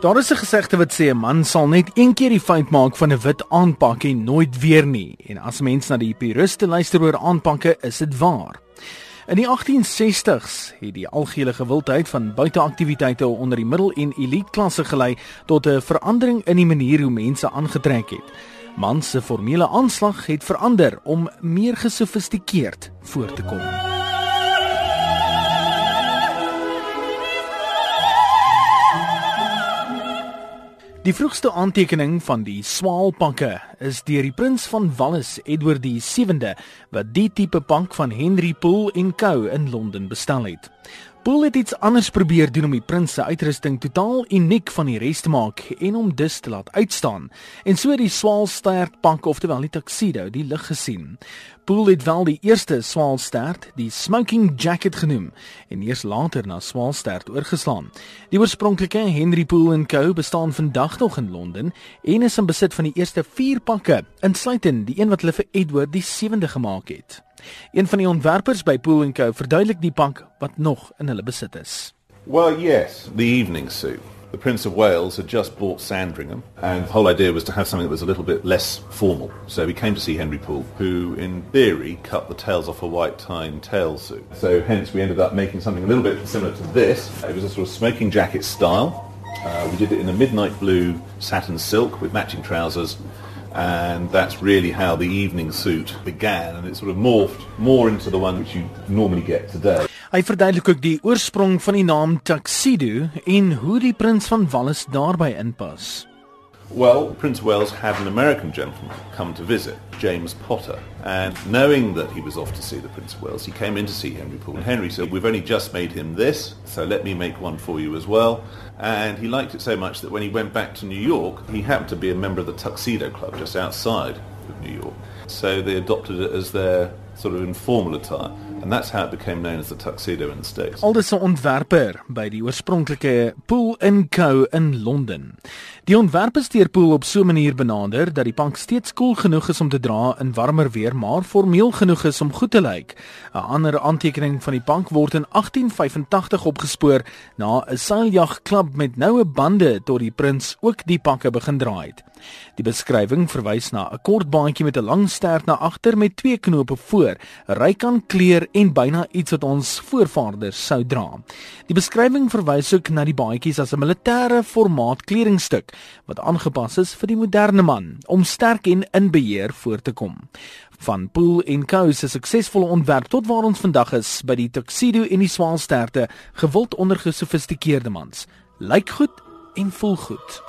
Daar is 'n gesegde wat sê 'n man sal net een keer die fout maak van 'n wit aanpak en nooit weer nie. En as mense na die puriste luister oor aanpakke, is dit waar. In die 1860s het die algehele gewildheid van buiteaktiwiteite onder die middel- en eliteklasse gelei tot 'n verandering in die manier hoe mense aangetrek het. Mans se formele aanslag het verander om meer gesofistikeerd voor te kom. Die vroegste aantekening van die swaalpakke is deur die prins van Wallis, Edward die 7de, wat die tipe pank van Henry Poole en Co in Londen bestel het. Poole het iets anders probeer doen om die prins se uitrusting totaal uniek van die res te maak en hom dus te laat uitstaan. En so die swaalstert pank oftewel die tuxedo die lig gesien. Poole het wel die eerste swaalstert, die smoking jacket genoem en eers later na swaalstert oorgeslaan. Die oorspronklike Henry Poole Co bestaan vandag nog in Londen en is in besit van die eerste 4 pakke, insluitend die een wat hulle vir Edward die 7de gemaak het. Een van die ontwerpers by Pool & Co verduidelik die pak wat nog in hulle besit is. Well, yes, the evening suit. The Prince of Wales had just bought Sandringham, and the whole idea was to have something that was a little bit less formal. So we came to see Henry Poole, who, in theory, cut the tails off a white tie and tail suit. So hence we ended up making something a little bit similar to this. It was a sort of smoking jacket style. Uh, we did it in a midnight blue satin silk with matching trousers and that's really how the evening suit began and it sort of morphed more into the one which you normally get today. Hy verduidelik ook die oorsprong van die naam tuxedo en hoe die prins van Wallis daarbey inpas. Well, Prince Wales had an American gentleman come to visit, James Potter, and knowing that he was off to see the Prince of Wales, he came in to see Henry Poole. And Henry said, "We've only just made him this, so let me make one for you as well." And he liked it so much that when he went back to New York, he happened to be a member of the Tuxedo Club just outside of New York. So they adopted it as their sort of informal attire. And that's how it became known as the tuxedo in the States. Aldus 'n ontwerper by die oorspronklike Pool & Co in Londen. Die ontwerp is deur Pool op so 'n manier benader dat die pank steeds koel cool genoeg is om te dra in warmer weer, maar formeel genoeg is om goed te lyk. 'n Ander aantekening van die pank word in 1885 opgespoor na 'n seiljagklub met noue bande tot die prins ook die pakke begin dra het. Die beskrywing verwys na 'n kort baadjie met 'n lang stert na agter met twee knope voor, ryk aan kleur en byna iets wat ons voorvaders sou dra. Die beskrywing verwys ook na die baadjies as 'n militêre formaat kledingstuk wat aangepas is vir die moderne man om sterk en in beheer voor te kom. Van Pool en Co se suksesvolle ontwerp tot waar ons vandag is by die tuxedo en die swaalsterte, gewild onder gesofistikeerde mans. Lyk goed en voel goed.